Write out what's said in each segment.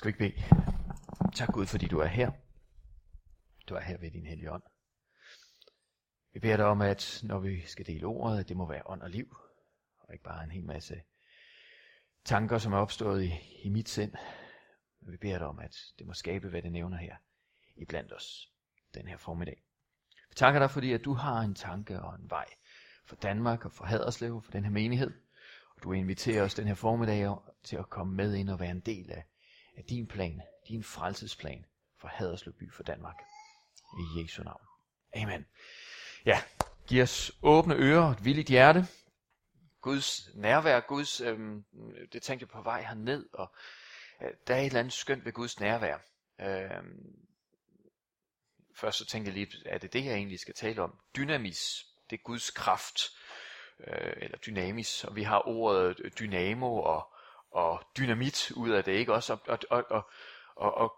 Skal vi ikke bede? Tak Gud, fordi du er her. Du er her ved din hellige ånd. Vi beder dig om, at når vi skal dele ordet, at det må være ånd og liv, og ikke bare en hel masse tanker, som er opstået i, i mit sind. Men vi beder dig om, at det må skabe, hvad det nævner her i blandt os den her formiddag. Vi takker dig, fordi at du har en tanke og en vej for Danmark og for Haderslev, for den her menighed. Og du inviterer os den her formiddag til at komme med ind og være en del af, af din plan, din frelsesplan for Haderslev by for Danmark. I Jesu navn. Amen. Ja, giv os åbne ører og et villigt hjerte. Guds nærvær, Guds, øhm, det tænkte jeg på vej herned, og øh, der er et eller andet skønt ved Guds nærvær. Øhm, først så tænkte jeg lige, er det det, jeg egentlig skal tale om? Dynamis, det er Guds kraft, øh, eller dynamis, og vi har ordet dynamo og, og dynamit ud af det, ikke også? Og, og, og, og, og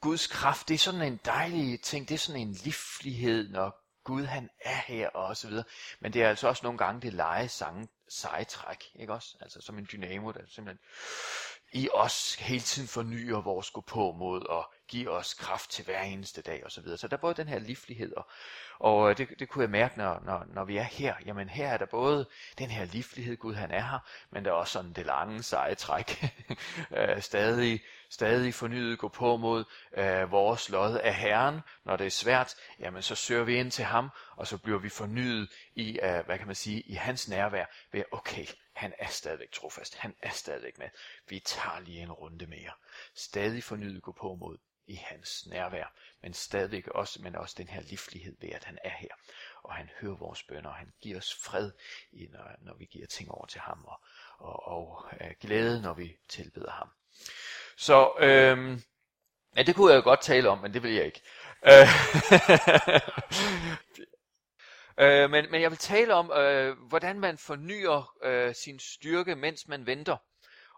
Guds kraft, det er sådan en dejlig ting, det er sådan en livlighed, når Gud han er her og så videre. Men det er altså også nogle gange det leje sange sejtræk, ikke også? Altså som en dynamo, der simpelthen i os hele tiden fornyer vores gå på mod og giver os kraft til hver eneste dag og så videre. Så der er både den her livlighed, og, og øh, det, det kunne jeg mærke, når, når, når vi er her. Jamen her er der både den her livlighed, Gud han er her, men der er også sådan det lange seje træk. Øh, stadig, stadig fornyet gå på mod øh, vores lod af Herren. Når det er svært, jamen så søger vi ind til ham, og så bliver vi fornyet i, øh, hvad kan man sige, i hans nærvær ved, okay, han er stadigvæk trofast. Han er stadigvæk med. Vi tager lige en runde mere. Stadig fornyet gå på mod i hans nærvær, men stadigvæk også, men også den her livlighed ved, at han er her. Og han hører vores bønder, og han giver os fred, når, når vi giver ting over til ham, og, og, og øh, glæde, når vi tilbeder ham. Så øhm, ja, det kunne jeg jo godt tale om, men det vil jeg ikke. Øh, øh, men, men jeg vil tale om, øh, hvordan man fornyer øh, sin styrke, mens man venter.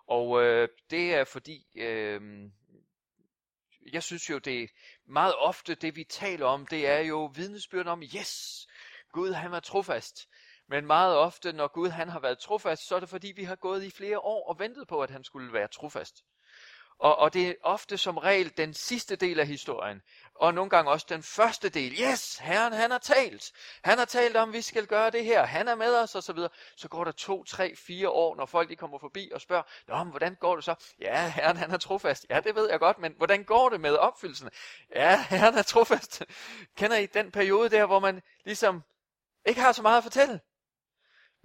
Og øh, det er fordi, øh, jeg synes jo, det er meget ofte det, vi taler om, det er jo vidnesbyrden om, yes, Gud han var trofast. Men meget ofte, når Gud han har været trofast, så er det fordi, vi har gået i flere år og ventet på, at han skulle være trofast. Og, og det er ofte som regel den sidste del af historien, og nogle gange også den første del. Yes, Herren han har talt. Han har talt om, at vi skal gøre det her. Han er med os, og så videre. Så går der to, tre, fire år, når folk de kommer forbi og spørger, Nå, men hvordan går det så? Ja, Herren han er trofast. Ja, det ved jeg godt, men hvordan går det med opfyldelsen? Ja, Herren er trofast. Kender I den periode der, hvor man ligesom ikke har så meget at fortælle?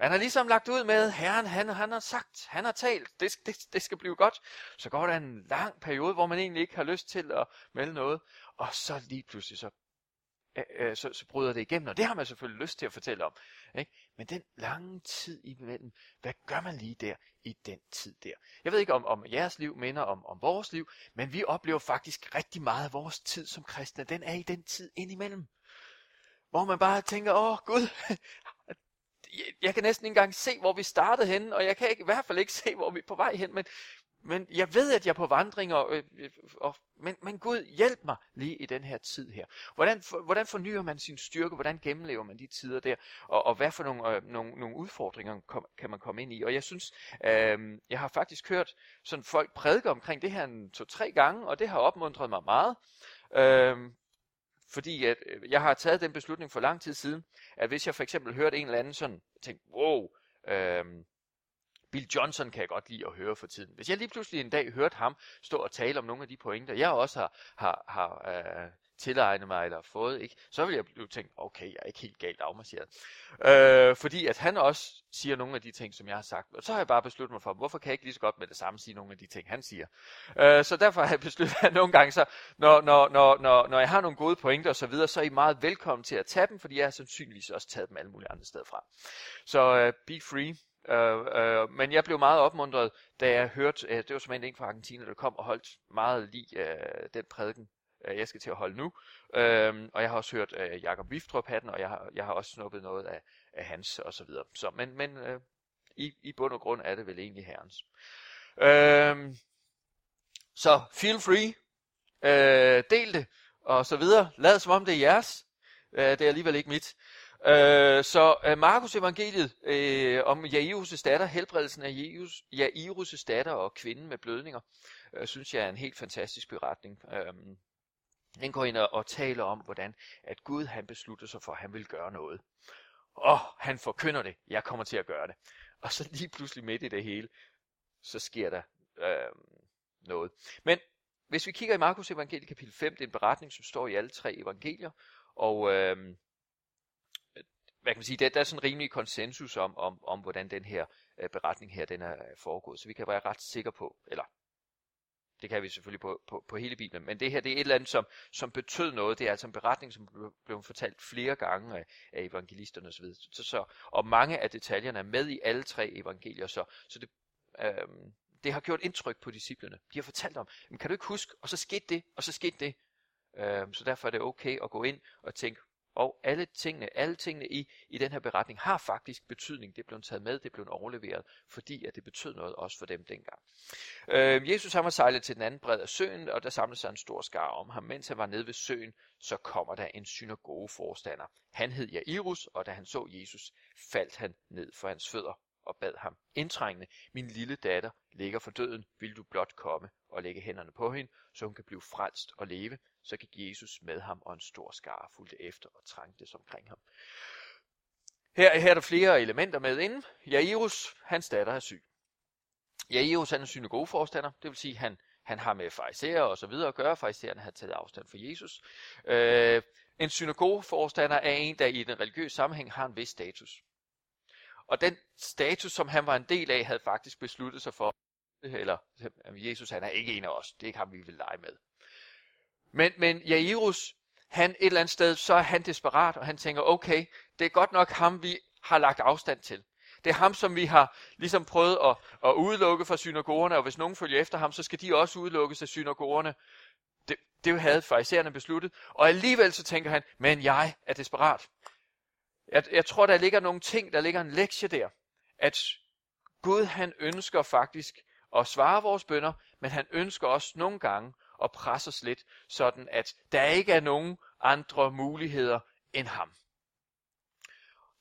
Man har ligesom lagt ud med, herren han, han har sagt, han har talt, det, det, det skal blive godt. Så går der en lang periode, hvor man egentlig ikke har lyst til at melde noget. Og så lige pludselig, så, øh, øh, så, så bryder det igennem, og det har man selvfølgelig lyst til at fortælle om. Ikke? Men den lange tid imellem, hvad gør man lige der i den tid der? Jeg ved ikke, om, om jeres liv minder om, om vores liv, men vi oplever faktisk rigtig meget af vores tid som kristne. Den er i den tid indimellem. Hvor man bare tænker, åh Gud, jeg kan næsten ikke engang se, hvor vi startede henne, og jeg kan ikke, i hvert fald ikke se, hvor vi er på vej hen, men, men jeg ved, at jeg er på vandring, og, øh, øh, og, men, men Gud, hjælp mig lige i den her tid her. Hvordan, for, hvordan fornyer man sin styrke? Hvordan gennemlever man de tider der? Og, og hvad for nogle, øh, nogle, nogle udfordringer kom, kan man komme ind i? Og jeg synes, øh, jeg har faktisk hørt sådan folk prædike omkring det her en to-tre gange, og det har opmuntret mig meget. Øh, fordi at øh, jeg har taget den beslutning for lang tid siden, at hvis jeg for eksempel hørte en eller anden sådan, tænkte, wow, øh, Bill Johnson kan jeg godt lide at høre for tiden. Hvis jeg lige pludselig en dag hørte ham stå og tale om nogle af de pointer, jeg også har, har, har øh, tilegnet mig eller fået, ikke? så vil jeg blive tænkt, okay, jeg er ikke helt galt afmarseret. Øh, fordi at han også siger nogle af de ting, som jeg har sagt. Og så har jeg bare besluttet mig for, hvorfor kan jeg ikke lige så godt med det samme sige nogle af de ting, han siger. Øh, så derfor har jeg besluttet, at nogle gange, så, når, når, når, når, når jeg har nogle gode pointer og så videre, så er I meget velkommen til at tage dem, fordi jeg har sandsynligvis også taget dem alle mulige andre steder fra. Så øh, be free. Øh, øh, men jeg blev meget opmuntret, da jeg hørte, øh, det var som en fra Argentina, der kom og holdt meget lige øh, den prædiken, øh, jeg skal til at holde nu. Øh, og jeg har også hørt øh, Jakob Viftrup have den, og jeg har, jeg har også snuppet noget af, af hans og så videre. Så, men men øh, i, i bund og grund er det vel egentlig herrens. Øh, så feel free, øh, del det, og så videre. Lad som om det er jeres. Øh, det er alligevel ikke mit. Øh, så uh, Markus evangeliet øh, om Jairus' datter, helbredelsen af Jairus, Jairus' datter og kvinden med blødninger. øh, synes jeg er en helt fantastisk beretning. Øhm, den går ind og, og taler om, hvordan at Gud han beslutter sig for, at han vil gøre noget. Og han forkynder det, jeg kommer til at gøre det. Og så lige pludselig midt i det hele, så sker der øh, noget. Men hvis vi kigger i Markus evangeliet kapitel 5, det er en beretning, som står i alle tre evangelier, og øh, hvad kan man sige, der, der er sådan en rimelig konsensus om, om, om hvordan den her øh, beretning her, den er foregået. Så vi kan være ret sikre på, eller det kan vi selvfølgelig på, på, på hele Bibelen, men det her det er et eller andet, som, som betød noget. Det er altså en beretning, som blev, blev fortalt flere gange af, af evangelisterne osv. Så, så, og mange af detaljerne er med i alle tre evangelier, så, så det, øh, det har gjort indtryk på disciplene. De har fortalt om, men kan du ikke huske, og så skete det, og så skete det. Øh, så derfor er det okay at gå ind og tænke, og alle tingene, alle tingene i, i den her beretning har faktisk betydning. Det blev taget med, det blev overleveret, fordi at det betød noget også for dem dengang. Øh, Jesus han var sejlet til den anden bred af søen, og der samlede sig en stor skar om ham. Mens han var nede ved søen, så kommer der en synagogeforstander. Han hed Jairus, og da han så Jesus, faldt han ned for hans fødder og bad ham indtrængende, min lille datter ligger for døden, vil du blot komme og lægge hænderne på hende, så hun kan blive frelst og leve. Så gik Jesus med ham, og en stor skare fulgte efter og trængtes omkring ham. Her, her er der flere elementer med inden. Jairus, hans datter er syg. Jairus han er synagogeforstander, det vil sige, han, han har med fariserer og så videre at gøre. Farisæerne har taget afstand for Jesus. Øh, en synagogeforstander er en, der i den religiøse sammenhæng har en vis status. Og den status, som han var en del af, havde faktisk besluttet sig for, eller Jesus han er ikke en af os, det er ikke ham, vi vil lege med. Men, men Jairus, han et eller andet sted, så er han desperat, og han tænker, okay, det er godt nok ham, vi har lagt afstand til. Det er ham, som vi har ligesom prøvet at, at udelukke fra synagogerne, og hvis nogen følger efter ham, så skal de også udelukkes af synagogerne. Det, det havde farisæerne besluttet, og alligevel så tænker han, men jeg er desperat. Jeg, jeg tror, der ligger nogle ting, der ligger en lektie der. At Gud han ønsker faktisk at svare vores bønder, men han ønsker også nogle gange og presse os lidt, sådan at der ikke er nogen andre muligheder end ham.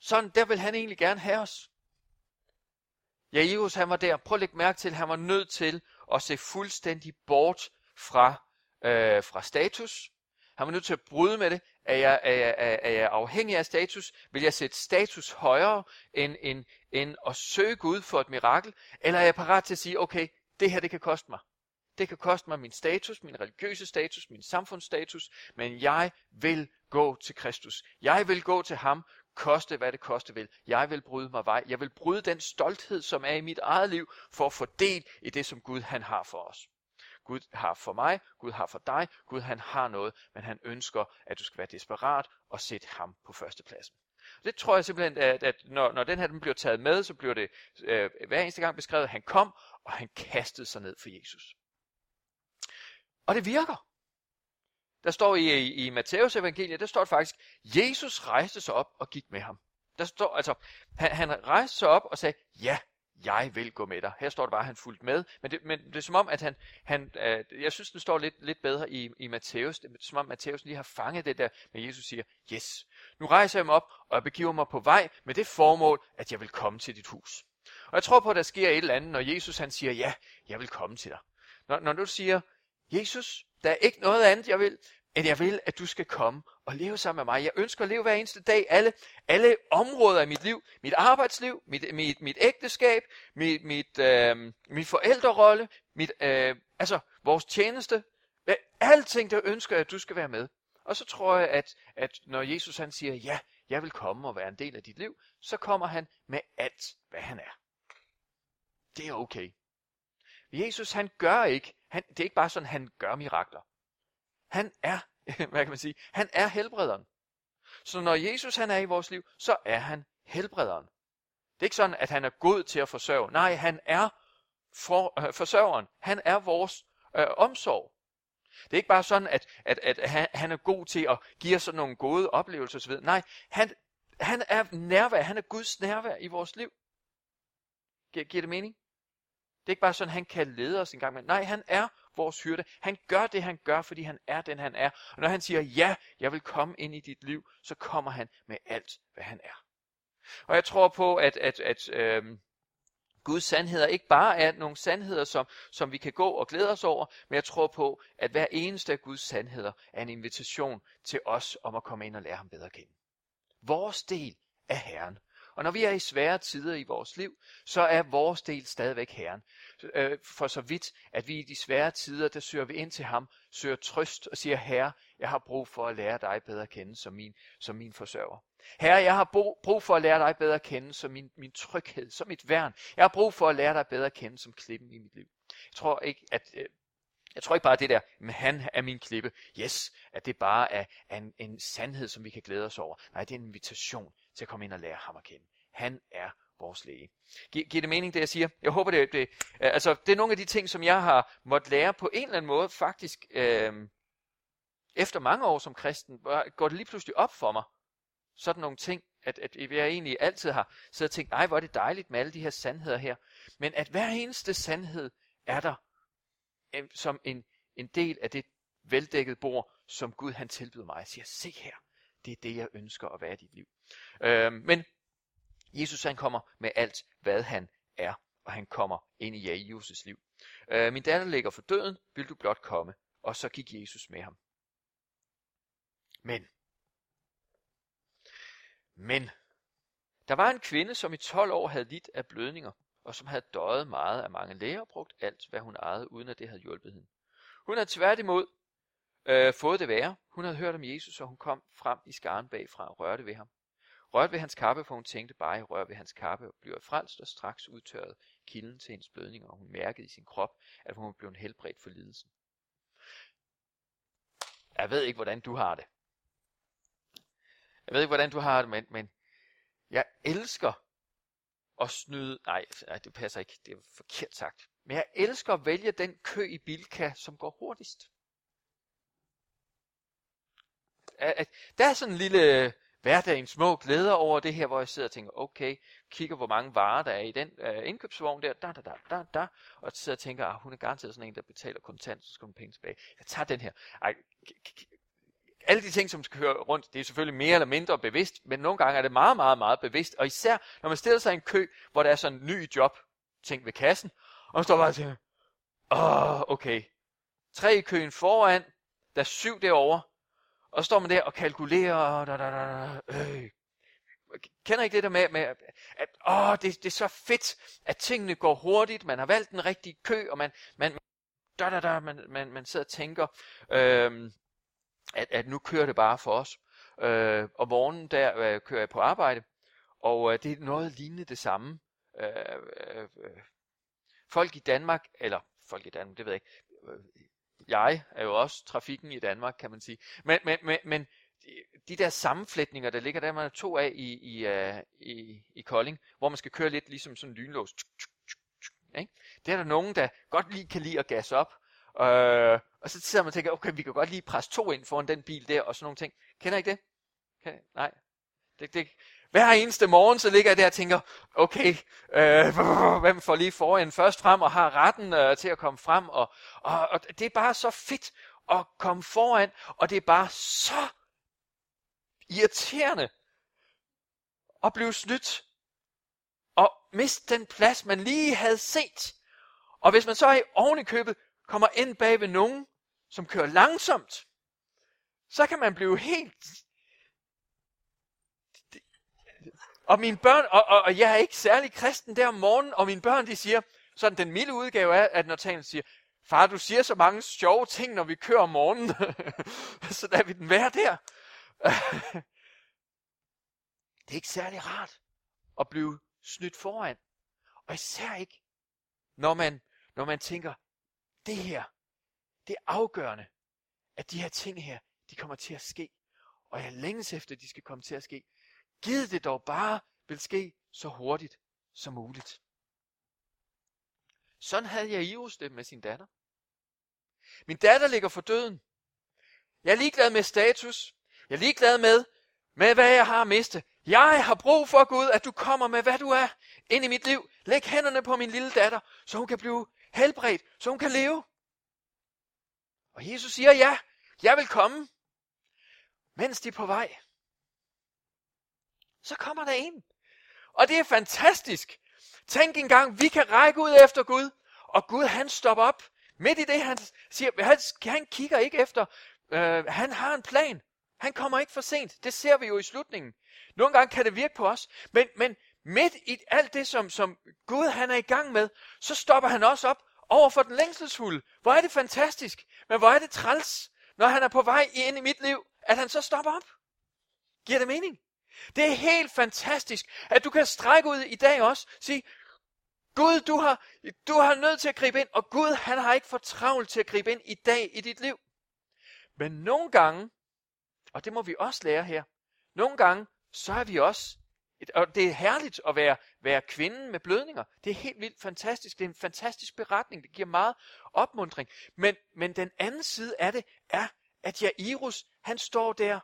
Sådan, der vil han egentlig gerne have os. Ja, Jesus han var der. Prøv at lægge mærke til, at han var nødt til at se fuldstændig bort fra, øh, fra status. Han var nødt til at bryde med det. Er jeg, er, jeg, er jeg afhængig af status? Vil jeg sætte status højere end, end, end at søge Gud for et mirakel? Eller er jeg parat til at sige, okay, det her det kan koste mig. Det kan koste mig min status, min religiøse status, min samfundsstatus, men jeg vil gå til Kristus. Jeg vil gå til ham, koste hvad det koste vil. Jeg vil bryde mig vej. Jeg vil bryde den stolthed, som er i mit eget liv, for at få del i det, som Gud han har for os. Gud har for mig, Gud har for dig, Gud han har noget, men han ønsker, at du skal være desperat og sætte ham på førstepladsen. Det tror jeg simpelthen, at, at når, når den her den bliver taget med, så bliver det øh, hver eneste gang beskrevet, at han kom, og han kastede sig ned for Jesus. Og det virker. Der står i, i, i Matteus evangeliet, der står det faktisk, Jesus rejste sig op og gik med ham. Der står altså, han, han rejste sig op og sagde, ja, jeg vil gå med dig. Her står det bare, at han fulgte med. Men det, men det er som om, at han, han øh, jeg synes, det står lidt, lidt bedre i, i Matthæus. Det er som om, Matthæus lige har fanget det der, men Jesus siger, yes, nu rejser jeg mig op, og jeg begiver mig på vej med det formål, at jeg vil komme til dit hus. Og jeg tror på, at der sker et eller andet, når Jesus han siger, ja, jeg vil komme til dig. Når, når du siger, Jesus, der er ikke noget andet, jeg vil, end jeg vil, at du skal komme og leve sammen med mig. Jeg ønsker at leve hver eneste dag, alle, alle områder af mit liv, mit arbejdsliv, mit, mit, mit ægteskab, mit, mit, øh, mit forældrerolle, mit, øh, altså vores tjeneste, alting der ønsker jeg, at du skal være med. Og så tror jeg, at, at når Jesus han siger, ja, jeg vil komme og være en del af dit liv, så kommer han med alt, hvad han er. Det er okay. Jesus han gør ikke, han, det er ikke bare sådan, han gør mirakler. Han er, hvad kan man sige, han er helbrederen. Så når Jesus han er i vores liv, så er han helbrederen. Det er ikke sådan, at han er god til at forsørge. Nej, han er for, øh, forsørgeren. Han er vores øh, omsorg. Det er ikke bare sådan, at, at, at han, han er god til at give os sådan nogle gode oplevelser osv. Nej, han, han er nærvær. Han er Guds nærvær i vores liv. Giver, giver det mening? Det er ikke bare sådan, han kan lede os en gang, men nej, han er vores hyrde. Han gør det, han gør, fordi han er den, han er. Og når han siger, ja, jeg vil komme ind i dit liv, så kommer han med alt, hvad han er. Og jeg tror på, at, at, at øh, Guds sandheder ikke bare er nogle sandheder, som, som vi kan gå og glæde os over, men jeg tror på, at hver eneste af Guds sandheder er en invitation til os om at komme ind og lære ham bedre at kende. Vores del er Herren. Og når vi er i svære tider i vores liv, så er vores del stadigvæk Herren. Øh, for så vidt, at vi i de svære tider, der søger vi ind til ham, søger trøst og siger, Herre, jeg har brug for at lære dig bedre at kende som min, som min forsørger. Herre, jeg har brug for at lære dig bedre at kende som min, min tryghed, som mit værn. Jeg har brug for at lære dig bedre at kende som klippen i mit liv. Jeg tror ikke, at øh, jeg tror ikke bare det der, men han er min klippe. Yes, at det bare er en, en sandhed, som vi kan glæde os over. Nej, det er en invitation til at komme ind og lære ham at kende. Han er vores læge. Gi- giver det mening, det jeg siger? Jeg håber, det, det, øh, altså, det er nogle af de ting, som jeg har måttet lære på en eller anden måde, faktisk øh, efter mange år som kristen, går det lige pludselig op for mig, sådan nogle ting, at, at jeg egentlig altid har siddet og tænkt, nej, hvor er det dejligt med alle de her sandheder her. Men at hver eneste sandhed er der øh, som en, en del af det veldækkede bord, som Gud han tilbyder mig. Jeg siger, se her, det er det, jeg ønsker at være i dit liv. Øh, men Jesus han kommer med alt, hvad han er, og han kommer ind i Jairus' liv. Øh, min datter ligger for døden, vil du blot komme? Og så gik Jesus med ham. Men, men, der var en kvinde, som i 12 år havde lidt af blødninger, og som havde døjet meget af mange læger og brugt alt, hvad hun ejede, uden at det havde hjulpet hende. Hun havde tværtimod øh, fået det værre. Hun havde hørt om Jesus, og hun kom frem i skaren bagfra og rørte ved ham. Rørte ved hans kappe, for hun tænkte bare, at rør ved hans kappe og bliver frelst, og straks udtørret kilden til hendes blødning, og hun mærkede i sin krop, at hun var blevet helbredt for lidelsen. Jeg ved ikke, hvordan du har det. Jeg ved ikke, hvordan du har det, men, men jeg elsker at snyde. Nej, nej, det passer ikke. Det er forkert sagt. Men jeg elsker at vælge den kø i Bilka, som går hurtigst. Der er sådan en lille hverdagen små glæder over det her, hvor jeg sidder og tænker, okay, kigger hvor mange varer der er i den øh, indkøbsvogn der, da, da, da, da, da, og sidder og tænker, ah, hun er garanteret sådan en, der betaler kontant, så skal hun penge tilbage. Jeg tager den her. Ej, alle de ting, som skal høre rundt, det er selvfølgelig mere eller mindre bevidst, men nogle gange er det meget, meget, meget bevidst. Og især, når man stiller sig i en kø, hvor der er sådan en ny job, ting ved kassen, og man står bare og tænker, åh, okay. Tre i køen foran, der er syv derovre, og så står man der og kalkulerer, da, da, da, øh. Kender ikke det der med, med at, åh, det, det er så fedt, at tingene går hurtigt, man har valgt den rigtige kø, og man, man, da, da, da, man, man, man sidder og tænker, øh, at, at nu kører det bare for os. Øh, og morgenen der øh, kører jeg på arbejde, og øh, det er noget lignende det samme. Øh, øh, øh, folk i Danmark, eller folk i Danmark, det ved jeg ikke, jeg er jo også trafikken i Danmark, kan man sige. Men, men, men, men de der sammenflætninger, der ligger der, man er to af i, i, øh, i, i Kolding, hvor man skal køre lidt ligesom sådan en lynlås. Ikke? Det er der nogen, der godt lige kan lide at gasse op, Øh, og så sidder man og tænker, okay, vi kan godt lige presse to ind foran den bil der, og sådan nogle ting. Kender I ikke det? Okay, nej. Det, det, hver eneste morgen, så ligger jeg der og tænker, okay, øh, hvem får lige foran først frem og har retten øh, til at komme frem. Og, og, og det er bare så fedt at komme foran, og det er bare så irriterende at blive snydt og miste den plads, man lige havde set. Og hvis man så i ovenikøbet købet kommer ind bag ved nogen, som kører langsomt, så kan man blive helt... Og mine børn, og, og, og jeg er ikke særlig kristen der om morgenen, og mine børn de siger, sådan den milde udgave er, at når talen siger, far du siger så mange sjove ting, når vi kører om morgenen, så lader vi den være der. det er ikke særlig rart at blive snydt foran. Og især ikke, når man, når man tænker, det her, det er afgørende, at de her ting her, de kommer til at ske. Og jeg længes efter, at de skal komme til at ske. Giv det dog bare vil ske så hurtigt som muligt. Sådan havde jeg Ios det med sin datter. Min datter ligger for døden. Jeg er ligeglad med status. Jeg er ligeglad med, med hvad jeg har miste. Jeg har brug for Gud, at du kommer med, hvad du er, ind i mit liv. Læg hænderne på min lille datter, så hun kan blive helbredt, så hun kan leve. Og Jesus siger, ja, jeg vil komme, mens de er på vej. Så kommer der en. Og det er fantastisk. Tænk engang, vi kan række ud efter Gud, og Gud han stopper op. Midt i det, han siger, han, han kigger ikke efter, øh, han har en plan. Han kommer ikke for sent. Det ser vi jo i slutningen. Nogle gange kan det virke på os, men, men midt i alt det, som, som Gud han er i gang med, så stopper han også op over for den længselsfulde. Hvor er det fantastisk, men hvor er det træls, når han er på vej ind i mit liv, at han så stopper op. Giver det mening? Det er helt fantastisk, at du kan strække ud i dag også, sige, Gud, du har, du har nødt til at gribe ind, og Gud, han har ikke for travlt til at gribe ind i dag i dit liv. Men nogle gange, og det må vi også lære her, nogle gange, så er vi også, og det er herligt at være, være kvinden med blødninger. Det er helt vildt fantastisk. Det er en fantastisk beretning. Det giver meget opmundring. Men, men den anden side af det er, at Jairus, han står der,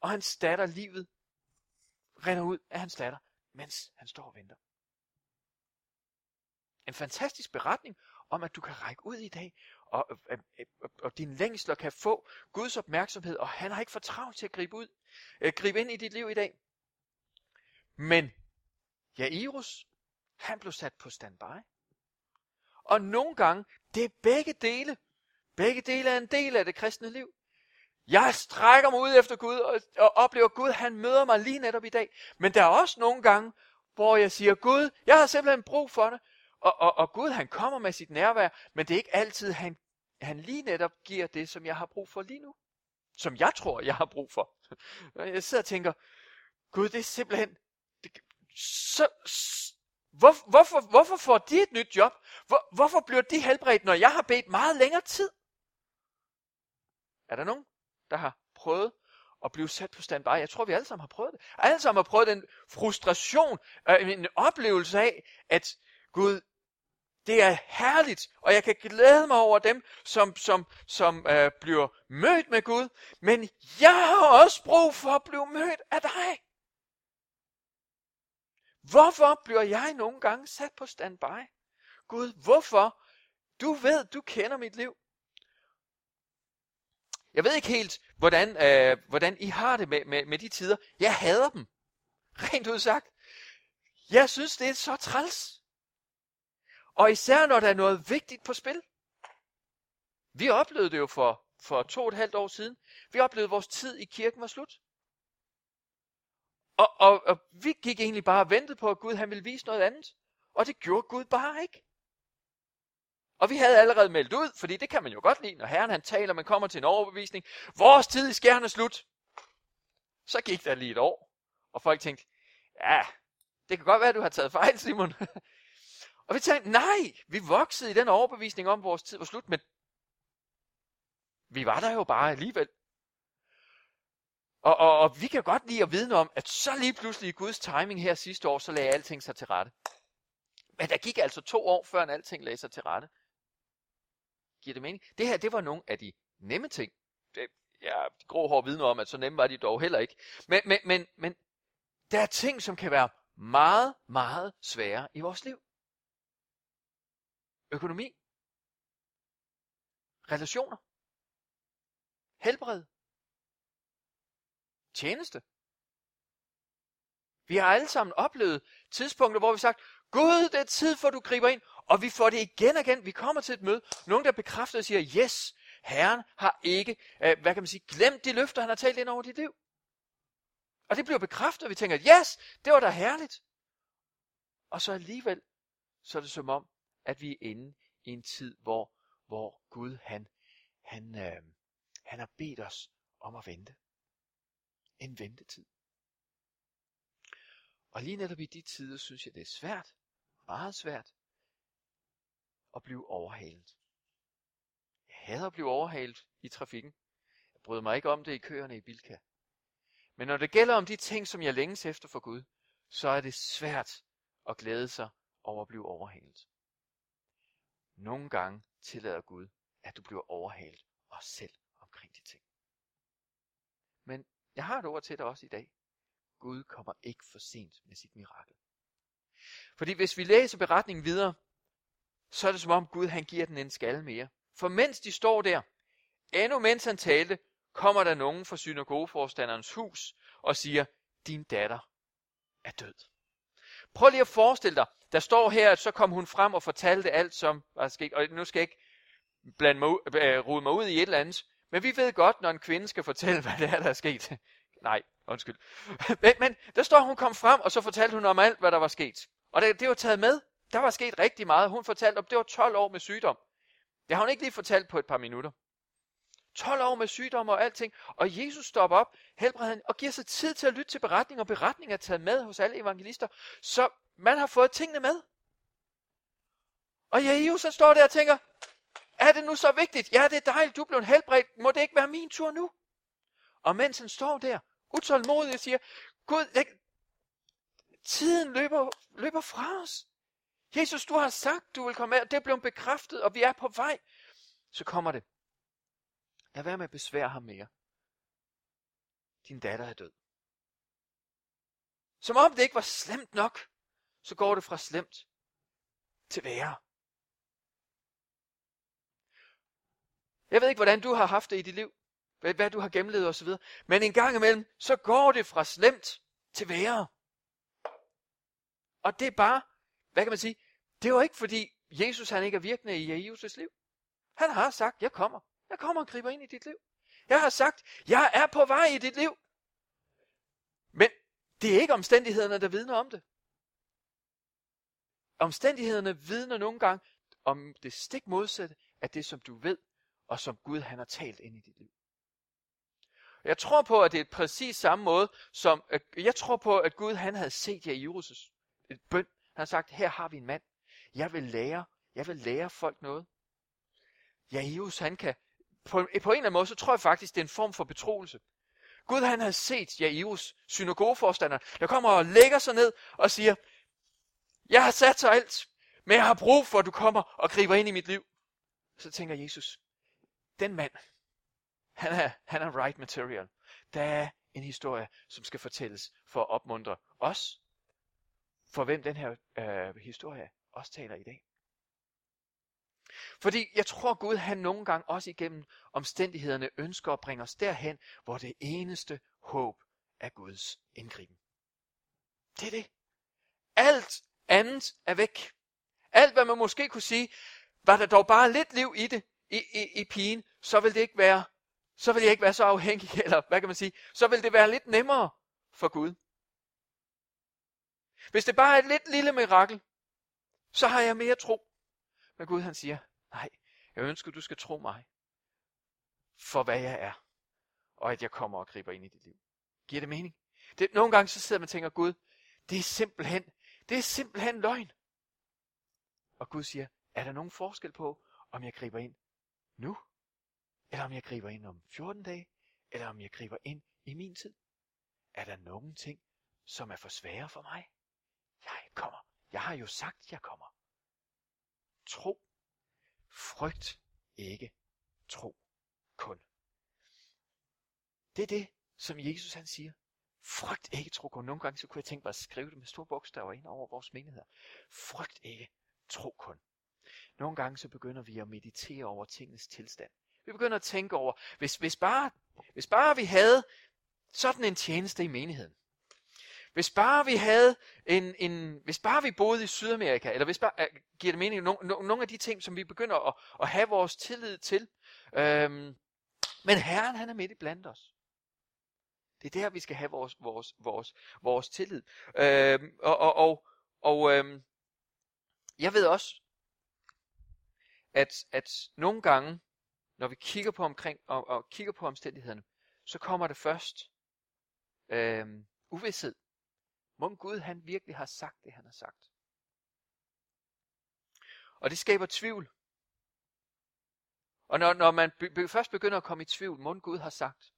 og han statter livet render ud af hans datter, mens han står og venter. En fantastisk beretning om, at du kan række ud i dag, og, øh, øh, øh, og, og, og din længsler kan få Guds opmærksomhed, og han har ikke for travlt til at gribe ud, øh, gribe ind i dit liv i dag. Men Jairus, han blev sat på standby. Og nogle gange, det er begge dele. Begge dele er en del af det kristne liv. Jeg strækker mig ud efter Gud og, og oplever, at Gud han møder mig lige netop i dag. Men der er også nogle gange, hvor jeg siger, Gud, jeg har simpelthen brug for det. Og, og, og Gud han kommer med sit nærvær, men det er ikke altid, han, han lige netop giver det, som jeg har brug for lige nu. Som jeg tror, jeg har brug for. Jeg sidder og tænker, Gud, det er simpelthen... Det, så, hvor, hvorfor, hvorfor får de et nyt job? Hvor, hvorfor bliver de helbredt, når jeg har bedt meget længere tid? Er der nogen, der har prøvet at blive sat på standby? Jeg tror, vi alle sammen har prøvet det. Alle sammen har prøvet den frustration, øh, en oplevelse af, at Gud, det er herligt, og jeg kan glæde mig over dem, som, som, som øh, bliver mødt med Gud. Men jeg har også brug for at blive mødt af dig. Hvorfor bliver jeg nogle gange sat på standby? Gud, hvorfor? Du ved, du kender mit liv. Jeg ved ikke helt, hvordan, øh, hvordan I har det med, med, med de tider. Jeg hader dem. Rent udsagt. Jeg synes, det er så træls. Og især når der er noget vigtigt på spil. Vi oplevede det jo for, for to og et halvt år siden. Vi oplevede, at vores tid i kirken var slut. Og, og, og vi gik egentlig bare og ventede på, at Gud han ville vise noget andet. Og det gjorde Gud bare ikke. Og vi havde allerede meldt ud, fordi det kan man jo godt lide, når Herren han taler, man kommer til en overbevisning. Vores tid i skærne er slut. Så gik der lige et år, og folk tænkte, ja, det kan godt være, at du har taget fejl, Simon. og vi tænkte, nej, vi voksede i den overbevisning om, at vores tid var slut, men vi var der jo bare alligevel. Og, og, og vi kan godt lide at vidne om, at så lige pludselig i Guds timing her sidste år, så lagde alting sig til rette. Men der gik altså to år, før alting lagde sig til rette. Giver det mening? Det her, det var nogle af de nemme ting. Det, ja, de grå hår vidner om, at så nemme var de dog heller ikke. Men, men, men, men der er ting, som kan være meget, meget svære i vores liv. Økonomi. Relationer. Helbred. Tjeneste. Vi har alle sammen oplevet tidspunkter, hvor vi har sagt, Gud, det er tid for, at du griber ind. Og vi får det igen og igen. Vi kommer til et møde. Nogen, der bekræfter og siger, yes, Herren har ikke, øh, hvad kan man sige, glemt de løfter, han har talt ind over dit liv. Og det bliver bekræftet, og vi tænker, yes, det var da herligt. Og så alligevel, så er det som om, at vi er inde i en tid, hvor, hvor Gud, han, han, øh, han har bedt os om at vente. En ventetid. Og lige netop i de tider, synes jeg, det er svært, meget svært, at blive overhalet. Jeg hader at blive overhalet i trafikken. Jeg bryder mig ikke om det i køerne i Bilka. Men når det gælder om de ting, som jeg længes efter for Gud, så er det svært at glæde sig over at blive overhalet. Nogle gange tillader Gud, at du bliver overhalet og selv omkring de ting. Men jeg har et ord til dig også i dag. Gud kommer ikke for sent med sit mirakel. Fordi hvis vi læser beretningen videre, så er det som om Gud han giver den en skal mere. For mens de står der, endnu mens han talte, kommer der nogen fra synagogeforstanderens hus og siger, din datter er død. Prøv lige at forestille dig, der står her, at så kom hun frem og fortalte alt, som var sket. Og nu skal jeg ikke blande mig, øh, rode mig ud i et eller andet. Men vi ved godt, når en kvinde skal fortælle, hvad det er, der er sket. Nej, undskyld. Men, men der står, hun kom frem, og så fortalte hun om alt, hvad der var sket. Og det, det var taget med. Der var sket rigtig meget. Hun fortalte om, det var 12 år med sygdom. Det har hun ikke lige fortalt på et par minutter. 12 år med sygdom og alting. Og Jesus stopper op, helbreder hende, og giver sig tid til at lytte til beretninger, og beretninger er taget med hos alle evangelister. Så man har fået tingene med. Og Jesus han står der og tænker, er det nu så vigtigt? Ja, det er dejligt, du blev helbredt. Må det ikke være min tur nu? Og mens han står der, utålmodig siger, Gud, jeg... tiden løber, løber fra os. Jesus, du har sagt, du vil komme med, og det blev bekræftet, og vi er på vej. Så kommer det. Lad være med at besvære ham mere. Din datter er død. Som om det ikke var slemt nok, så går det fra slemt til værre. Jeg ved ikke, hvordan du har haft det i dit liv, hvad, hvad du har gennemlevet osv., men en gang imellem, så går det fra slemt til værre. Og det er bare, hvad kan man sige, det er ikke fordi Jesus han ikke er virkende i Jesus' liv. Han har sagt, jeg kommer. Jeg kommer og griber ind i dit liv. Jeg har sagt, jeg er på vej i dit liv. Men det er ikke omstændighederne, der vidner om det. Omstændighederne vidner nogle gange om det stik modsatte af det, som du ved, og som Gud han har talt ind i dit liv. Jeg tror på, at det er præcis samme måde, som jeg tror på, at Gud han havde set jer i et bøn. Han har sagt, her har vi en mand. Jeg vil lære, jeg vil lære folk noget. Jairus han kan på, på en eller anden måde, så tror jeg faktisk, det er en form for betroelse. Gud han har set Jairus, synagogeforstander, der kommer og lægger sig ned og siger, jeg har sat sig alt, men jeg har brug for, at du kommer og griber ind i mit liv. Så tænker Jesus, den mand, han er, han er right material. Der er en historie, som skal fortælles for at opmuntre os, for hvem den her øh, historie også taler i dag. Fordi jeg tror Gud, han nogle gange også igennem omstændighederne ønsker at bringe os derhen, hvor det eneste håb er Guds indgriben. Det er det. Alt andet er væk. Alt hvad man måske kunne sige, var der dog bare lidt liv i det, i, i, i pigen, så vil det ikke være, så vil jeg ikke være så afhængig, eller hvad kan man sige, så vil det være lidt nemmere for Gud. Hvis det bare er et lidt lille mirakel, så har jeg mere tro. Men Gud han siger, nej, jeg ønsker, du skal tro mig, for hvad jeg er, og at jeg kommer og griber ind i dit liv. Giver det mening? Det, nogle gange så sidder man og tænker, Gud, det er simpelthen, det er simpelthen løgn. Og Gud siger, er der nogen forskel på, om jeg griber ind nu, eller om jeg griber ind om 14 dage, eller om jeg griber ind i min tid? Er der nogen ting, som er for svære for mig? Jeg kommer. Jeg har jo sagt, jeg kommer. Tro. Frygt ikke. Tro kun. Det er det, som Jesus han siger. Frygt ikke, tro kun. Nogle gange så kunne jeg tænke mig at skrive det med store bogstaver ind over vores menigheder. Frygt ikke, tro kun. Nogle gange så begynder vi at meditere over tingens tilstand. Vi begynder at tænke over, hvis, hvis, bare, hvis bare vi havde sådan en tjeneste i menigheden. Hvis bare vi havde en, en hvis bare vi boede i Sydamerika, eller hvis bare, øh, giver det mening, no, no, af de ting, som vi begynder at, at have vores tillid til. Øhm, men Herren, han er midt i blandt os. Det er der, vi skal have vores, vores, vores, vores tillid. Øhm, og og, og, og øhm, jeg ved også, at, at nogle gange, når vi kigger på omkring og, og kigger på omstændighederne, så kommer det først øhm, uvidshed. Må Gud han virkelig har sagt det, han har sagt. Og det skaber tvivl. Og når, når man be, først begynder at komme i tvivl, må Gud har sagt,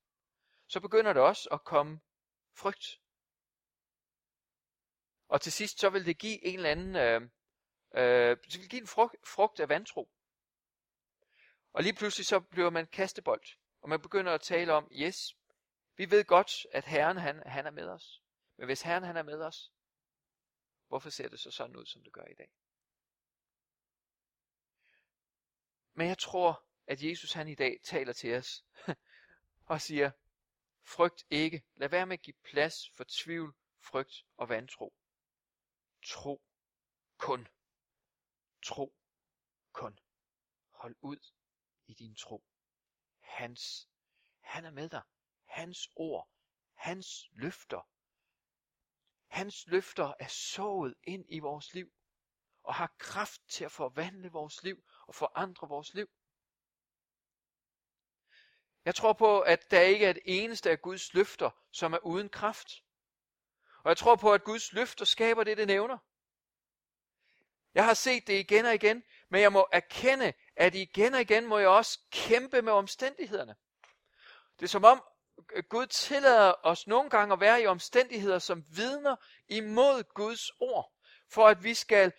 så begynder det også at komme frygt. Og til sidst så vil det give en eller anden, øh, øh, det vil give en frugt, frugt af vantro. Og lige pludselig så bliver man kastebold, og man begynder at tale om, yes, vi ved godt, at Herren han, han er med os. Men hvis Herren han er med os, hvorfor ser det så sådan ud, som det gør i dag? Men jeg tror, at Jesus han i dag taler til os og siger, frygt ikke. Lad være med at give plads for tvivl, frygt og vantro. Tro kun. Tro kun. Hold ud i din tro. Hans, han er med dig. Hans ord, hans løfter. Hans løfter er sået ind i vores liv og har kraft til at forvandle vores liv og forandre vores liv. Jeg tror på, at der ikke er et eneste af Guds løfter, som er uden kraft. Og jeg tror på, at Guds løfter skaber det, det nævner. Jeg har set det igen og igen, men jeg må erkende, at igen og igen må jeg også kæmpe med omstændighederne. Det er som om Gud tillader os nogle gange at være i omstændigheder, som vidner imod Guds ord, for at vi skal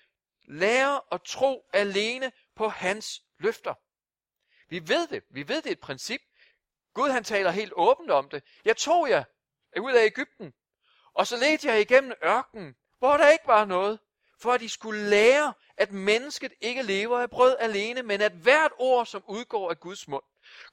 lære at tro alene på hans løfter. Vi ved det. Vi ved det er et princip. Gud han taler helt åbent om det. Jeg tog jer ud af Ægypten, og så ledte jeg igennem ørkenen, hvor der ikke var noget, for at I skulle lære, at mennesket ikke lever af brød alene, men at hvert ord, som udgår af Guds mund.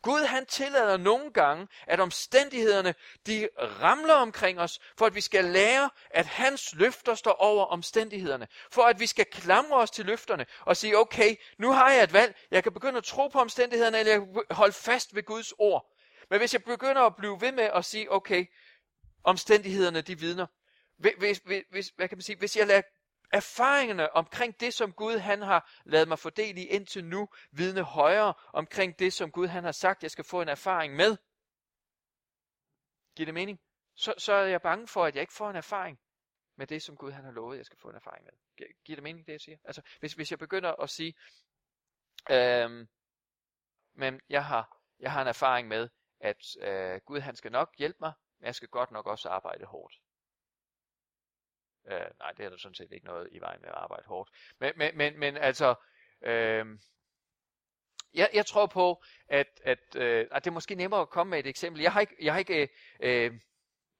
Gud han tillader nogle gange, at omstændighederne de ramler omkring os, for at vi skal lære, at hans løfter står over omstændighederne. For at vi skal klamre os til løfterne og sige, okay, nu har jeg et valg. Jeg kan begynde at tro på omstændighederne, eller jeg kan holde fast ved Guds ord. Men hvis jeg begynder at blive ved med at sige, okay, omstændighederne de vidner. Hvis, hvis, hvad kan man sige, hvis jeg lader erfaringerne omkring det, som Gud han har lavet mig fordele i indtil nu, vidne højere omkring det, som Gud han har sagt, jeg skal få en erfaring med. Giver det mening? Så, så er jeg bange for, at jeg ikke får en erfaring med det, som Gud han har lovet, jeg skal få en erfaring med. Giver det mening, det jeg siger? Altså, hvis, hvis jeg begynder at sige, øhm, men jeg har, jeg har en erfaring med, at øh, Gud han skal nok hjælpe mig, men jeg skal godt nok også arbejde hårdt. Øh, nej, det er der sådan set ikke noget i vejen med at arbejde hårdt. Men, men, men, men altså, øh, jeg, jeg tror på, at, at, øh, at det er måske nemmere at komme med et eksempel. Jeg har ikke, jeg har ikke øh,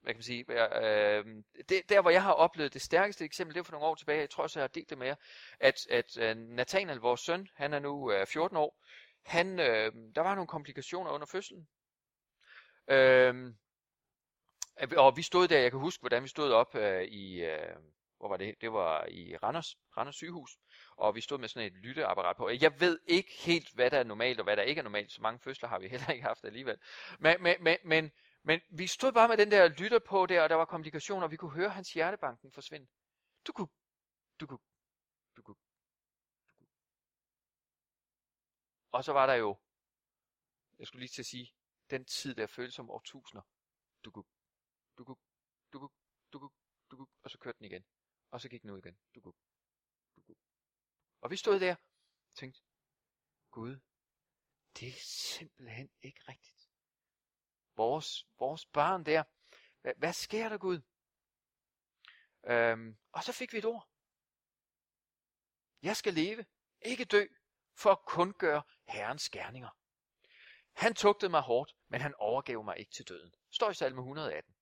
hvad kan man sige, øh, det, der hvor jeg har oplevet det stærkeste eksempel, det var for nogle år tilbage, jeg tror også, jeg har delt det med jer, at, at øh, Nathaniel, vores søn, han er nu øh, 14 år, han, øh, der var nogle komplikationer under fødslen. Øh, og vi stod der, jeg kan huske, hvordan vi stod op øh, i, øh, hvor var det? Det var i Randers, Randers sygehus. Og vi stod med sådan et lytteapparat på. Jeg ved ikke helt, hvad der er normalt, og hvad der ikke er normalt. Så mange fødsler har vi heller ikke haft alligevel. Men, men, men, men, men vi stod bare med den der lytter på der, og der var komplikationer, og vi kunne høre hans hjertebanken forsvinde. Du kunne, du kunne, du kunne, du kunne. Og så var der jo, jeg skulle lige til at sige, den tid, der føles som årtusinder. Du kunne, dukuk, dukuk, dukuk, dukuk, og så kørte den igen. Og så gik den ud igen. Dukuk, dukuk. Og vi stod der og tænkte, Gud, det er simpelthen ikke rigtigt. Vores, vores barn der, hvad, hvad sker der Gud? Øhm, og så fik vi et ord. Jeg skal leve, ikke dø, for at kun gøre Herrens gerninger. Han tugtede mig hårdt, men han overgav mig ikke til døden. Står i salme 118.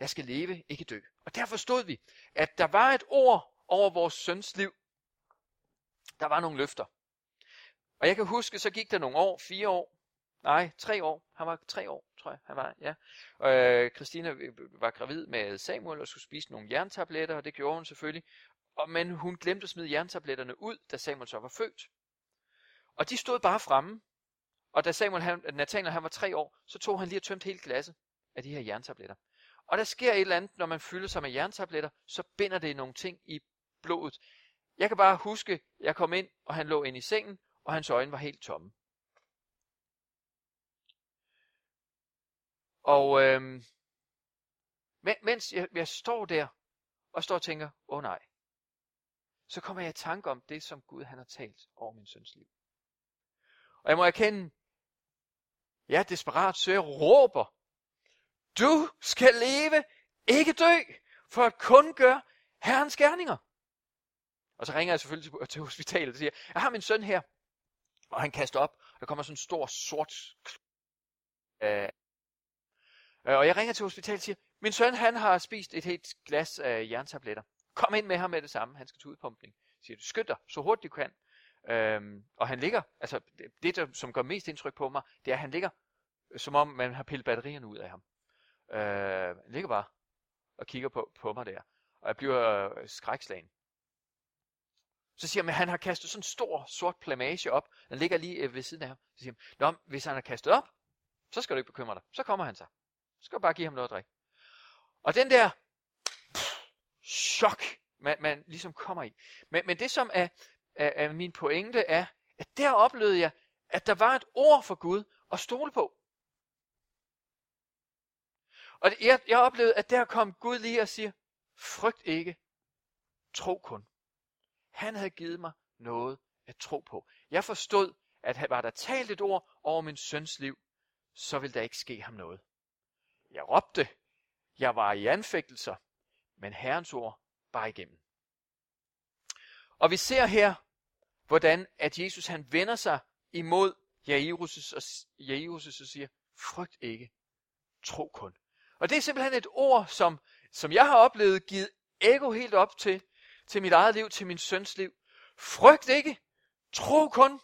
Jeg skal leve, ikke dø. Og derfor stod vi, at der var et ord over vores søns liv. Der var nogle løfter. Og jeg kan huske, så gik der nogle år, fire år, nej, tre år. Han var tre år, tror jeg, han var, ja. Og øh, Christina øh, var gravid med Samuel og skulle spise nogle jerntabletter, og det gjorde hun selvfølgelig. Og, men hun glemte at smide jerntabletterne ud, da Samuel så var født. Og de stod bare fremme. Og da Samuel, han, Nathaniel han var tre år, så tog han lige og tømte hele glasset af de her jerntabletter. Og der sker et eller andet, når man fylder sig med jerntabletter, så binder det nogle ting i blodet. Jeg kan bare huske, jeg kom ind, og han lå inde i sengen, og hans øjne var helt tomme. Og øhm, mens jeg, jeg står der, og står og tænker, åh oh, nej, så kommer jeg i tanke om det, som Gud han har talt over min søns liv. Og jeg må erkende, jeg er desperat, så jeg råber du skal leve, ikke dø, for at kun gøre Herrens gerninger. Og så ringer jeg selvfølgelig til, til hospitalet og siger, jeg har min søn her. Og han kaster op, og der kommer sådan en stor sort... Øh, og jeg ringer til hospitalet og siger, min søn han har spist et helt glas af jerntabletter. Kom ind med ham med det samme, han skal til udpumpning. Siger du, skynd dig, så hurtigt du kan. Øhm, og han ligger, altså det, der, som gør mest indtryk på mig, det er, at han ligger, øh, som om man har pillet batterierne ud af ham. Øh, ligger bare og kigger på, på mig der. Og jeg bliver øh, skrækslagen. Så siger han, at han har kastet sådan en stor sort plamage op. Den ligger lige øh, ved siden af ham. Så siger han, Nå, hvis han har kastet op, så skal du ikke bekymre dig. Så kommer han sig. Så skal du bare give ham noget at drikke. Og den der pff, chok, man, man ligesom kommer i. Men, men det som er, er, er min pointe er, at der oplevede jeg, at der var et ord for Gud at stole på. Og jeg, jeg oplevede, at der kom Gud lige og siger, frygt ikke, tro kun. Han havde givet mig noget at tro på. Jeg forstod, at var der talt et ord over min søns liv, så ville der ikke ske ham noget. Jeg råbte, jeg var i anfægtelser, men Herrens ord bare igennem. Og vi ser her, hvordan at Jesus han vender sig imod Jairus og, Jairus og siger, frygt ikke, tro kun. Og det er simpelthen et ord, som, som jeg har oplevet givet ego helt op til, til mit eget liv, til min søns liv. Frygt ikke, tro kun.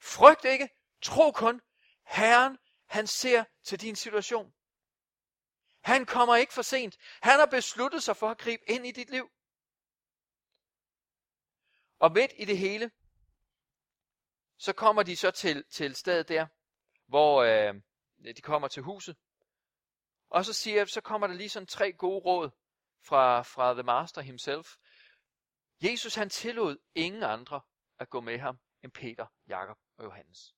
Frygt ikke, tro kun. Herren, han ser til din situation. Han kommer ikke for sent. Han har besluttet sig for at gribe ind i dit liv. Og midt i det hele, så kommer de så til, til stedet der, hvor øh, de kommer til huset. Og så siger så kommer der lige sådan tre gode råd fra, fra The Master himself. Jesus han tillod ingen andre at gå med ham end Peter, Jakob og Johannes.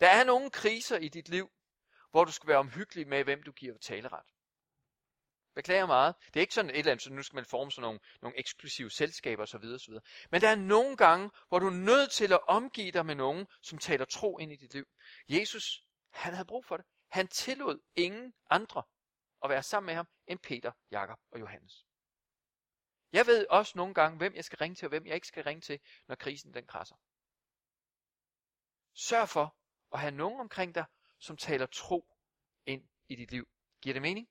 Der er nogle kriser i dit liv, hvor du skal være omhyggelig med, hvem du giver taleret. Beklager meget. Det er ikke sådan et eller andet, så nu skal man forme sådan nogle, nogle eksklusive selskaber osv. osv. Men der er nogle gange, hvor du er nødt til at omgive dig med nogen, som taler tro ind i dit liv. Jesus, han havde brug for det. Han tillod ingen andre at være sammen med ham, end Peter, Jakob og Johannes. Jeg ved også nogle gange, hvem jeg skal ringe til, og hvem jeg ikke skal ringe til, når krisen den krasser. Sørg for at have nogen omkring dig, som taler tro ind i dit liv. Giver det mening?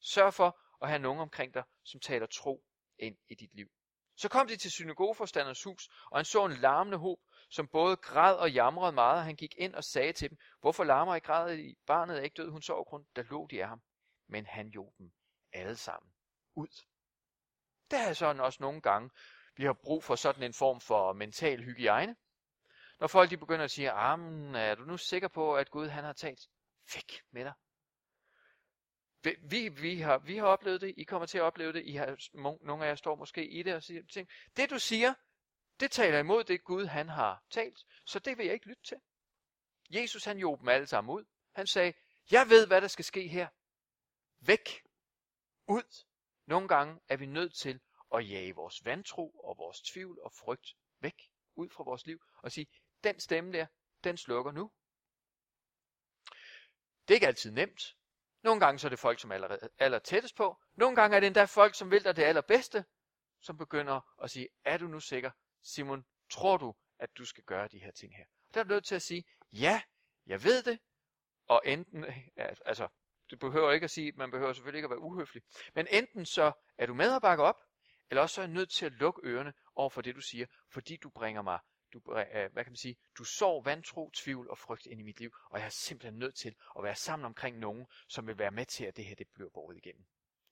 Sørg for at have nogen omkring dig, som taler tro ind i dit liv. Så kom de til synagogeforstanders hus, og han så en larmende håb, som både græd og jamrede meget, og han gik ind og sagde til dem, hvorfor larmer I græd i? Barnet er ikke død, hun sov grund, der lå de af ham. Men han jog dem alle sammen ud. Der er sådan også nogle gange, vi har brug for sådan en form for mental hygiejne. Når folk de begynder at sige, er du nu sikker på, at Gud han har talt? Væk med dig. Vi, vi, har, vi har oplevet det, I kommer til at opleve det, I har, nogle af jer står måske i det og siger ting. Det du siger, det taler imod det Gud han har talt, så det vil jeg ikke lytte til. Jesus han jog dem alle sammen ud. Han sagde, jeg ved hvad der skal ske her. Væk. Ud. Nogle gange er vi nødt til at jage vores vantro og vores tvivl og frygt væk ud fra vores liv og sige, den stemme der, den slukker nu. Det er ikke altid nemt. Nogle gange så er det folk, som er aller, aller tættest på. Nogle gange er det endda folk, som vil dig det allerbedste, som begynder at sige, er du nu sikker? Simon, tror du, at du skal gøre de her ting her? Der er du nødt til at sige, ja, jeg ved det, og enten, altså, du behøver ikke at sige, man behøver selvfølgelig ikke at være uhøflig, men enten så er du med at bakke op, eller også så er jeg nødt til at lukke ørerne over for det, du siger, fordi du bringer mig du, øh, hvad kan man sige, du sår vantro, tvivl og frygt ind i mit liv, og jeg er simpelthen nødt til at være sammen omkring nogen, som vil være med til, at det her det bliver båret igennem.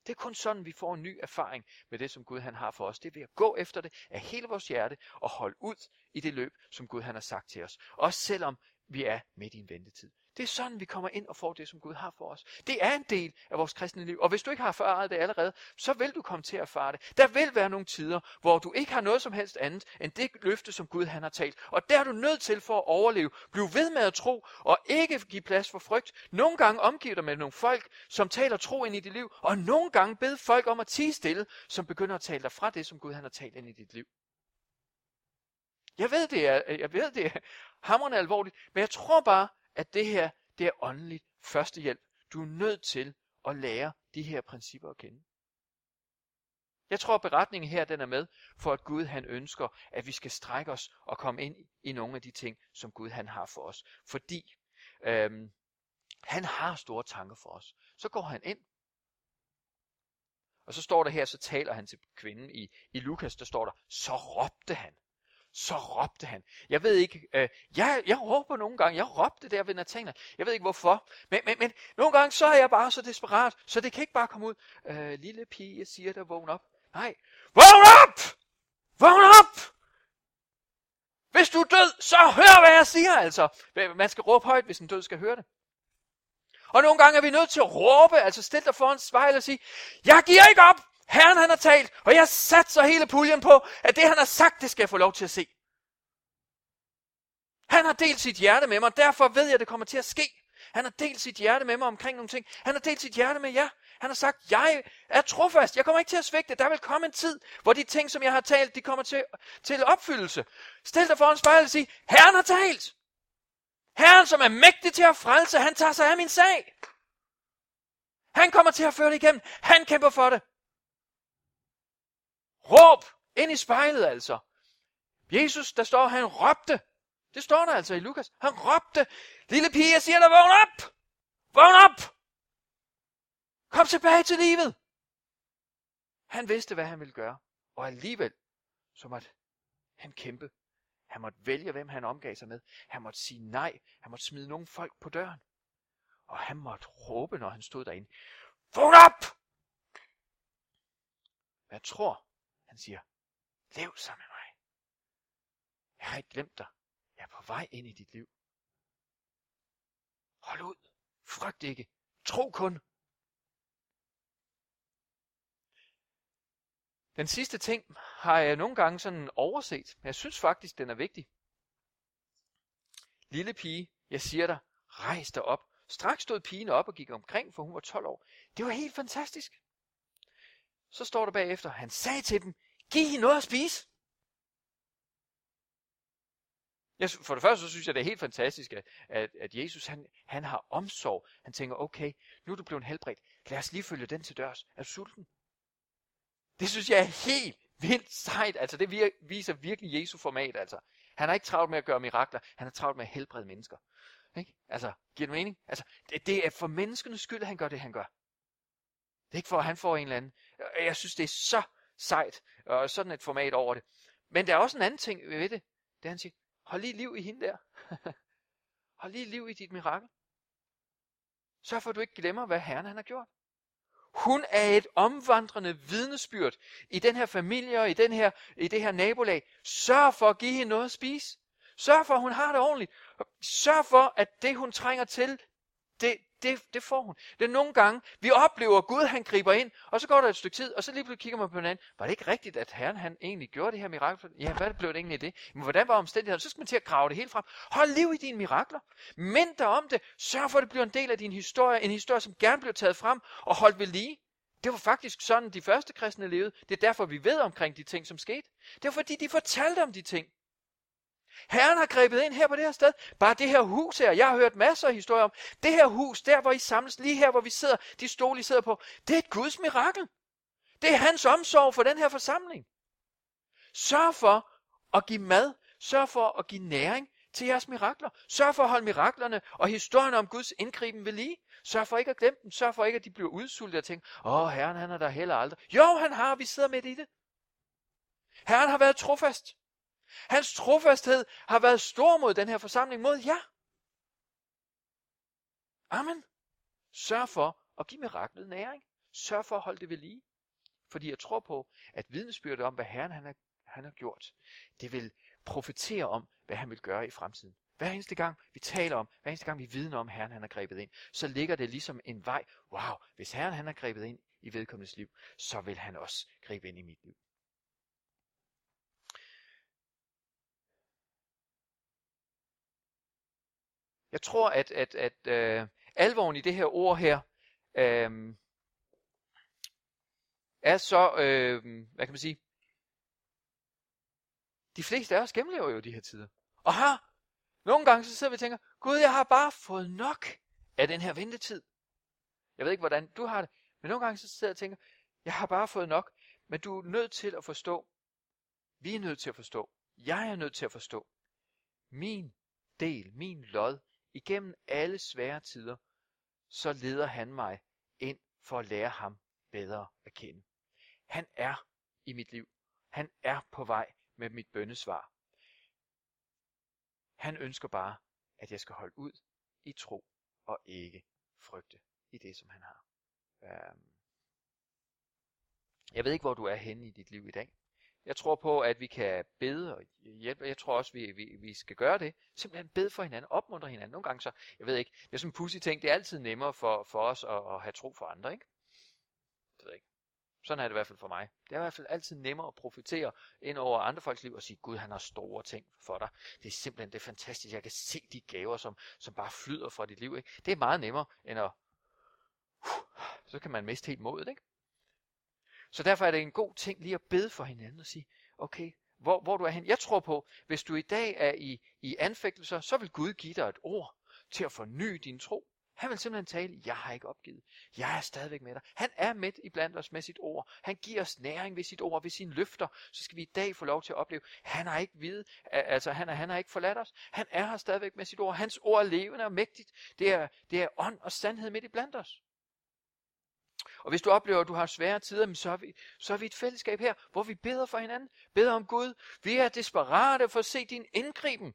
Det er kun sådan, vi får en ny erfaring med det, som Gud han har for os. Det er ved at gå efter det af hele vores hjerte og holde ud i det løb, som Gud han har sagt til os. Også selvom vi er midt i en ventetid. Det er sådan, vi kommer ind og får det, som Gud har for os. Det er en del af vores kristne liv. Og hvis du ikke har erfaret det allerede, så vil du komme til at erfare det. Der vil være nogle tider, hvor du ikke har noget som helst andet end det løfte, som Gud han har talt. Og der er du nødt til for at overleve. Bliv ved med at tro, og ikke give plads for frygt. Nogle gange omgiver dig med nogle folk, som taler tro ind i dit liv. Og nogle gange bed folk om at tige stille, som begynder at tale dig fra det, som Gud han har talt ind i dit liv. Jeg ved, det er, jeg ved, det er hammerende alvorligt, men jeg tror bare, at det her, det er åndeligt førstehjælp. Du er nødt til at lære de her principper at kende. Jeg tror, at beretningen her den er med, for at Gud han ønsker, at vi skal strække os og komme ind i nogle af de ting, som Gud han har for os. Fordi øhm, han har store tanker for os. Så går han ind. Og så står der her, så taler han til kvinden i, i Lukas, der står der, så råbte han så råbte han. Jeg ved ikke, øh, jeg, jeg råber nogle gange, jeg råbte der ved Nathanael. Jeg ved ikke hvorfor, men, men, men nogle gange så er jeg bare så desperat, så det kan ikke bare komme ud. Øh, lille pige, jeg siger der vågn op. Nej. Vågn op! Vågn op! Hvis du er død, så hør, hvad jeg siger, altså. Man skal råbe højt, hvis en død skal høre det. Og nogle gange er vi nødt til at råbe, altså stille dig foran spejlet og sige, jeg giver ikke op! Herren han har talt, og jeg satser hele puljen på, at det han har sagt, det skal jeg få lov til at se. Han har delt sit hjerte med mig, og derfor ved jeg, at det kommer til at ske. Han har delt sit hjerte med mig omkring nogle ting. Han har delt sit hjerte med jer. Han har sagt, jeg er trofast. Jeg kommer ikke til at svigte. Der vil komme en tid, hvor de ting, som jeg har talt, de kommer til, til opfyldelse. Stil dig foran spejlet og sig, Herren har talt. Herren, som er mægtig til at frelse, han tager sig af min sag. Han kommer til at føre det igennem. Han kæmper for det. Råb ind i spejlet altså. Jesus, der står, han råbte. Det står der altså i Lukas. Han råbte, lille pige, jeg siger dig, vågn op! Vågn op! Kom tilbage til livet! Han vidste, hvad han ville gøre. Og alligevel, så måtte han kæmpe. Han måtte vælge, hvem han omgav sig med. Han måtte sige nej. Han måtte smide nogle folk på døren. Og han måtte råbe, når han stod derinde. Vågn op! Jeg tror, han siger, lev sammen med mig. Jeg har ikke glemt dig. Jeg er på vej ind i dit liv. Hold ud. Frygt ikke. Tro kun. Den sidste ting har jeg nogle gange sådan overset, men jeg synes faktisk, den er vigtig. Lille pige, jeg siger dig, rejs dig op. Straks stod pigen op og gik omkring, for hun var 12 år. Det var helt fantastisk. Så står der bagefter, han sagde til dem, giv hende noget at spise. Jeg, for det første så synes jeg, det er helt fantastisk, at, at, at Jesus han, han har omsorg. Han tænker, okay, nu er du blevet helbredt. Lad os lige følge den til dørs. Er du sulten? Det synes jeg er helt vildt sejt. Altså det viser virkelig Jesu format. Altså. Han har ikke travlt med at gøre mirakler. Han har travlt med at helbrede mennesker. Ikke? Altså, giver det mening? Altså, det, det er for menneskenes skyld, at han gør det, han gør. Det er ikke for, at han får en eller anden. Jeg synes, det er så sejt, og sådan et format over det. Men der er også en anden ting ved det. Det han siger, hold lige liv i hende der. hold lige liv i dit mirakel. Sørg for, at du ikke glemmer, hvad Herren han har gjort. Hun er et omvandrende vidnesbyrd i den her familie og i, den her, i det her nabolag. Sørg for at give hende noget at spise. Sørg for, at hun har det ordentligt. Sørg for, at det hun trænger til, det, det, det får hun. Det er nogle gange, vi oplever, at Gud han griber ind, og så går der et stykke tid, og så lige pludselig kigger man på hinanden. Var det ikke rigtigt, at Herren han egentlig gjorde det her mirakel? Ja, hvad blev det egentlig det? Men hvordan var omstændighederne? Så skal man til at grave det helt frem. Hold liv i dine mirakler. Mind dig om det. Sørg for, at det bliver en del af din historie. En historie, som gerne bliver taget frem og holdt ved lige. Det var faktisk sådan, de første kristne levede. Det er derfor, vi ved omkring de ting, som skete. Det var fordi, de fortalte om de ting. Herren har grebet ind her på det her sted. Bare det her hus her, jeg har hørt masser af historier om. Det her hus, der hvor I samles, lige her hvor vi sidder, de stole I sidder på, det er et Guds mirakel. Det er hans omsorg for den her forsamling. Sørg for at give mad. Sørg for at give næring til jeres mirakler. Sørg for at holde miraklerne og historien om Guds indgriben ved lige. Sørg for ikke at glemme dem. Sørg for ikke, at de bliver udsultet og tænker, åh, Herren han er der heller aldrig. Jo, han har, vi sidder midt i det. Herren har været trofast. Hans trofasthed har været stor mod den her forsamling, mod jer. Amen. Sørg for at give miraklet næring. Sørg for at holde det ved lige. Fordi jeg tror på, at vidnesbyrdet om, hvad Herren han har, han har gjort, det vil profetere om, hvad han vil gøre i fremtiden. Hver eneste gang vi taler om, hver eneste gang vi vidner om, Herren han har grebet ind, så ligger det ligesom en vej. Wow, hvis Herren han har grebet ind i vedkommendes liv, så vil han også gribe ind i mit liv. Jeg tror, at, at, at øh, alvoren i det her ord her, øh, er så, øh, hvad kan man sige, de fleste af os gennemlever jo de her tider. Og har, nogle gange så sidder vi og tænker, Gud, jeg har bare fået nok af den her ventetid. Jeg ved ikke, hvordan du har det, men nogle gange så sidder jeg og tænker, jeg har bare fået nok. Men du er nødt til at forstå, vi er nødt til at forstå, jeg er nødt til at forstå, min del, min lod Igennem alle svære tider, så leder han mig ind for at lære ham bedre at kende. Han er i mit liv. Han er på vej med mit bøndesvar. Han ønsker bare, at jeg skal holde ud i tro og ikke frygte i det, som han har. Øhm, jeg ved ikke, hvor du er henne i dit liv i dag. Jeg tror på, at vi kan bede og hjælpe. Jeg tror også, vi, vi, vi skal gøre det. Simpelthen bede for hinanden, opmuntre hinanden. Nogle gange så, jeg ved ikke, det er sådan en pussy ting, det er altid nemmere for, for os at, at have tro for andre, ikke? Det ved jeg ikke. Sådan er det i hvert fald for mig. Det er i hvert fald altid nemmere at profitere ind over andre folks liv og sige, Gud han har store ting for dig. Det er simpelthen det er fantastisk. Jeg kan se de gaver, som, som bare flyder fra dit liv. Ikke? Det er meget nemmere end at... Uh, så kan man miste helt modet. Ikke? Så derfor er det en god ting lige at bede for hinanden og sige, okay, hvor, hvor du er hen. Jeg tror på, hvis du i dag er i, i anfægtelser, så vil Gud give dig et ord til at forny din tro. Han vil simpelthen tale, jeg har ikke opgivet. Jeg er stadigvæk med dig. Han er midt i blandt os med sit ord. Han giver os næring ved sit ord, ved sine løfter. Så skal vi i dag få lov til at opleve, han har ikke vide, altså han, er, han har ikke forladt os. Han er her stadigvæk med sit ord. Hans ord er levende og mægtigt. Det er, det er ånd og sandhed midt i blandt os. Og hvis du oplever, at du har svære tider, så er, vi, så er vi et fællesskab her, hvor vi beder for hinanden, beder om Gud. Vi er desperate for at se din indgriben.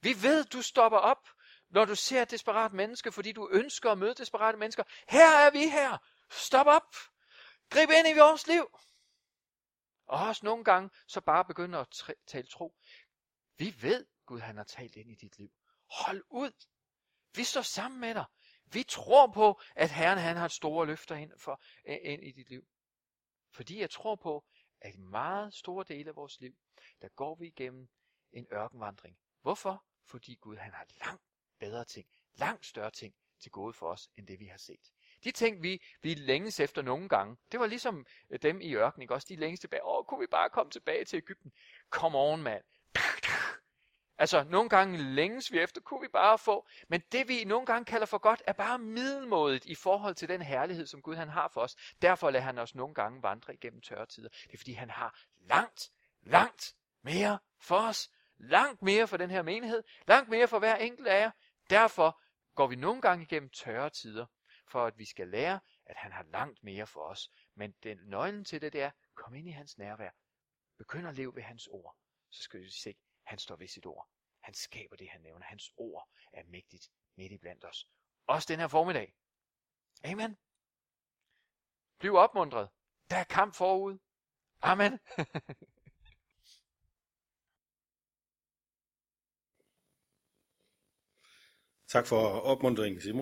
Vi ved, du stopper op, når du ser et desperat menneske, fordi du ønsker at møde desperate mennesker. Her er vi her. Stop op. Grib ind i vores liv. Og også nogle gange, så bare begynder at tale tro. Vi ved, Gud han har talt ind i dit liv. Hold ud. Vi står sammen med dig. Vi tror på, at Herren han har store løfter ind, for, ind i dit liv. Fordi jeg tror på, at i meget store dele af vores liv, der går vi igennem en ørkenvandring. Hvorfor? Fordi Gud han har langt bedre ting, langt større ting til gode for os, end det vi har set. De ting, vi, vi længes efter nogle gange, det var ligesom øh, dem i ørkenen, ikke? også de længes tilbage. Åh, kunne vi bare komme tilbage til Ægypten? Come on, mand. Altså, nogle gange længes vi efter, kunne vi bare få. Men det vi nogle gange kalder for godt, er bare middelmådet i forhold til den herlighed, som Gud han har for os. Derfor lader han os nogle gange vandre igennem tørre tider. Det er fordi han har langt, langt mere for os. Langt mere for den her menighed. Langt mere for hver enkelt af jer. Derfor går vi nogle gange igennem tørre tider, for at vi skal lære, at han har langt mere for os. Men den nøglen til det, det er, kom ind i hans nærvær. Begynd at leve ved hans ord. Så skal vi se, han står ved sit ord. Han skaber det, han nævner. Hans ord er mægtigt midt i blandt os. Også den her formiddag. Amen. Bliv opmuntret. Der er kamp forud. Amen. tak for opmuntringen, Simon.